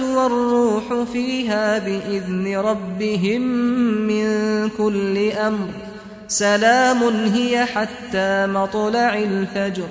والروح فيها بإذن ربهم من كل أمر سلام هي حتى مطلع الفجر